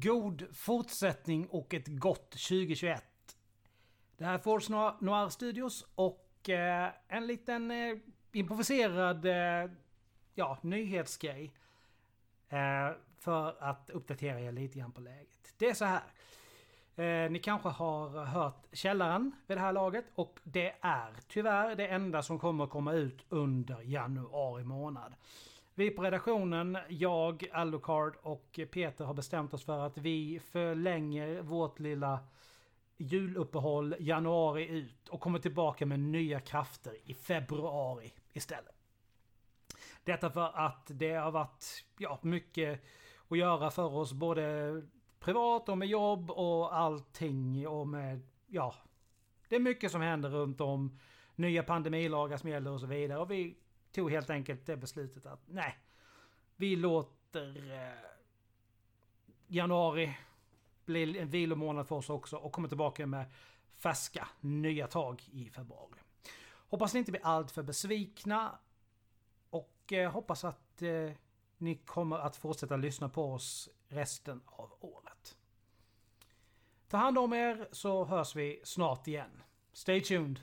God fortsättning och ett gott 2021. Det här är Force Noir Studios och eh, en liten eh, improviserad eh, ja, nyhetsgrej. Eh, för att uppdatera er lite grann på läget. Det är så här. Eh, ni kanske har hört Källaren vid det här laget och det är tyvärr det enda som kommer komma ut under januari månad. Vi på redaktionen, jag, Alucard och Peter har bestämt oss för att vi förlänger vårt lilla juluppehåll januari ut och kommer tillbaka med nya krafter i februari istället. Detta för att det har varit ja, mycket att göra för oss både privat och med jobb och allting och med, ja, det är mycket som händer runt om. Nya pandemilagar som gäller och så vidare. Och vi tog helt enkelt det beslutet att nej, vi låter eh, januari bli en vilomånad för oss också och kommer tillbaka med färska nya tag i februari. Hoppas ni inte blir alltför besvikna och eh, hoppas att eh, ni kommer att fortsätta lyssna på oss resten av året. Ta hand om er så hörs vi snart igen. Stay tuned!